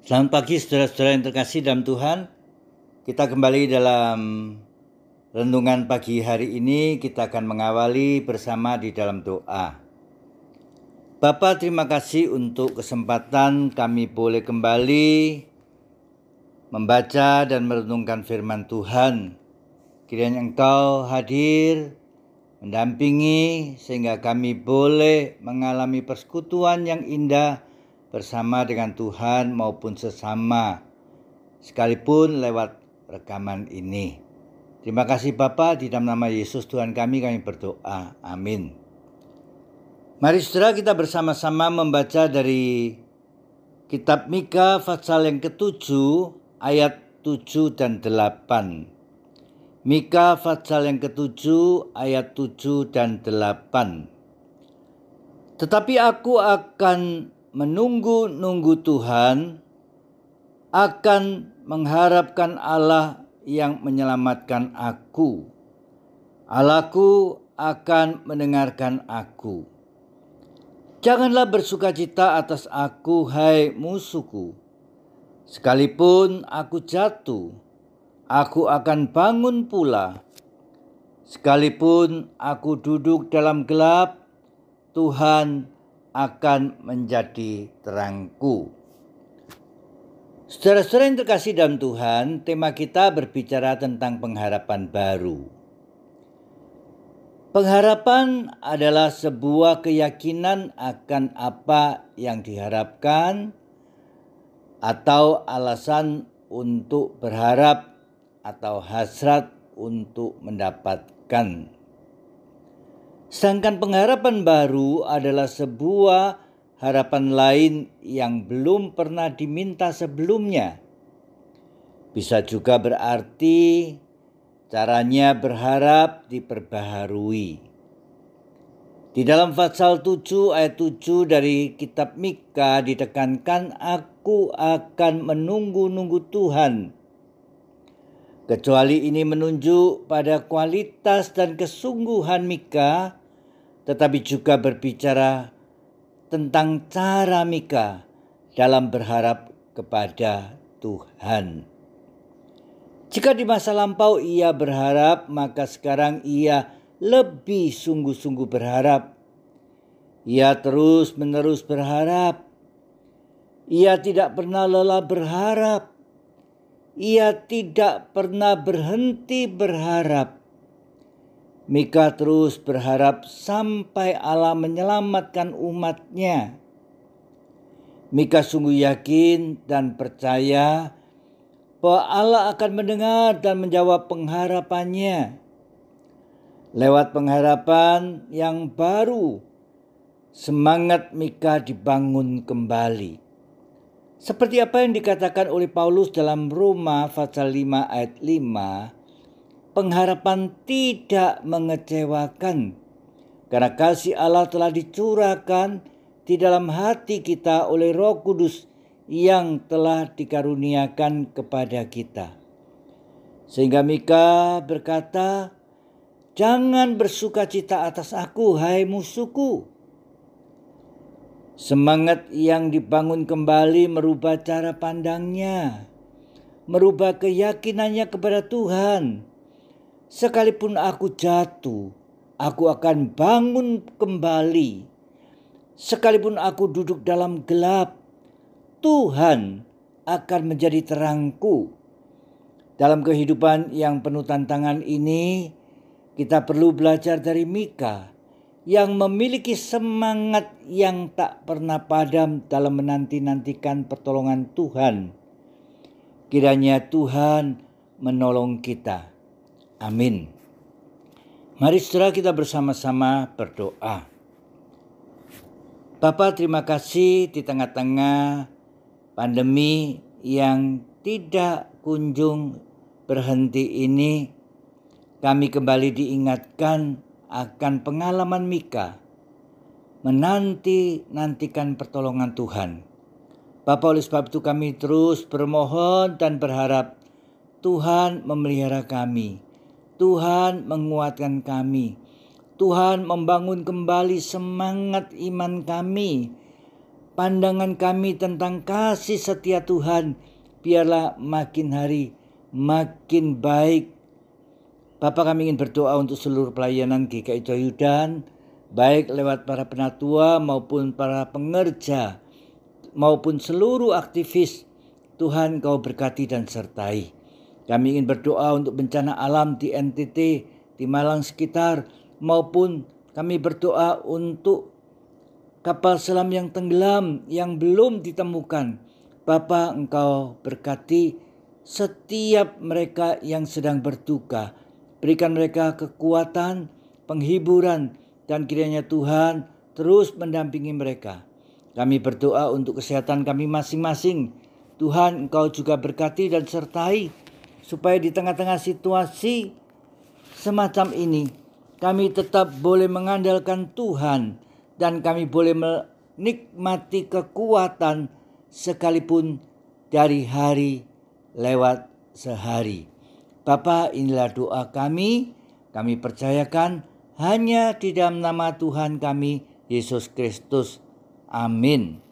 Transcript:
Selamat pagi saudara-saudara yang terkasih dalam Tuhan. Kita kembali dalam renungan pagi hari ini kita akan mengawali bersama di dalam doa. Bapak terima kasih untuk kesempatan kami boleh kembali membaca dan merenungkan firman Tuhan. Kiranya Engkau hadir mendampingi sehingga kami boleh mengalami persekutuan yang indah bersama dengan Tuhan maupun sesama, sekalipun lewat rekaman ini. Terima kasih Bapa di dalam nama Yesus Tuhan kami kami berdoa. Amin. Mari saudara kita bersama-sama membaca dari kitab Mika pasal yang ketujuh ayat 7 dan 8. Mika pasal yang ketujuh ayat 7 dan 8. Tetapi aku akan menunggu-nunggu Tuhan akan mengharapkan Allah yang menyelamatkan aku. Allahku akan mendengarkan aku. Janganlah bersuka cita atas aku, hai musuhku. Sekalipun aku jatuh, aku akan bangun pula. Sekalipun aku duduk dalam gelap, Tuhan akan menjadi terangku. Saudara-saudara yang terkasih dalam Tuhan, tema kita berbicara tentang pengharapan baru. Pengharapan adalah sebuah keyakinan akan apa yang diharapkan atau alasan untuk berharap atau hasrat untuk mendapatkan. Sedangkan pengharapan baru adalah sebuah harapan lain yang belum pernah diminta sebelumnya. Bisa juga berarti caranya berharap diperbaharui. Di dalam pasal 7 ayat 7 dari kitab Mika ditekankan aku akan menunggu-nunggu Tuhan kecuali ini menunjuk pada kualitas dan kesungguhan Mika tetapi juga berbicara tentang cara Mika dalam berharap kepada Tuhan. Jika di masa lampau ia berharap, maka sekarang ia lebih sungguh-sungguh berharap. Ia terus-menerus berharap. Ia tidak pernah lelah berharap. Ia tidak pernah berhenti berharap. Mika terus berharap sampai Allah menyelamatkan umatnya. Mika sungguh yakin dan percaya bahwa Allah akan mendengar dan menjawab pengharapannya. Lewat pengharapan yang baru, semangat Mika dibangun kembali. Seperti apa yang dikatakan oleh Paulus dalam Roma pasal 5 ayat 5, pengharapan tidak mengecewakan karena kasih Allah telah dicurahkan di dalam hati kita oleh Roh Kudus yang telah dikaruniakan kepada kita. Sehingga Mika berkata, "Jangan bersuka cita atas aku, hai musuhku." Semangat yang dibangun kembali merubah cara pandangnya, merubah keyakinannya kepada Tuhan, Sekalipun aku jatuh, aku akan bangun kembali. Sekalipun aku duduk dalam gelap, Tuhan akan menjadi terangku. Dalam kehidupan yang penuh tantangan ini, kita perlu belajar dari Mika yang memiliki semangat yang tak pernah padam dalam menanti-nantikan pertolongan Tuhan. Kiranya Tuhan menolong kita. Amin. Mari setelah kita bersama-sama berdoa. Bapak terima kasih di tengah-tengah pandemi yang tidak kunjung berhenti ini. Kami kembali diingatkan akan pengalaman Mika menanti-nantikan pertolongan Tuhan. Bapak oleh sebab itu kami terus bermohon dan berharap Tuhan memelihara kami Tuhan menguatkan kami. Tuhan membangun kembali semangat iman kami pandangan kami tentang kasih setia Tuhan biarlah makin hari makin baik. Bapak kami ingin berdoa untuk seluruh pelayanan GKI Joyudan, baik lewat para penatua maupun para pengerja, maupun seluruh aktivis. Tuhan kau berkati dan sertai. Kami ingin berdoa untuk bencana alam di NTT, di Malang sekitar, maupun kami berdoa untuk kapal selam yang tenggelam yang belum ditemukan. Bapa engkau berkati setiap mereka yang sedang berduka. Berikan mereka kekuatan, penghiburan, dan kiranya Tuhan terus mendampingi mereka. Kami berdoa untuk kesehatan kami masing-masing. Tuhan engkau juga berkati dan sertai supaya di tengah-tengah situasi semacam ini kami tetap boleh mengandalkan Tuhan dan kami boleh menikmati kekuatan sekalipun dari hari lewat sehari. Bapa inilah doa kami, kami percayakan hanya di dalam nama Tuhan kami, Yesus Kristus. Amin.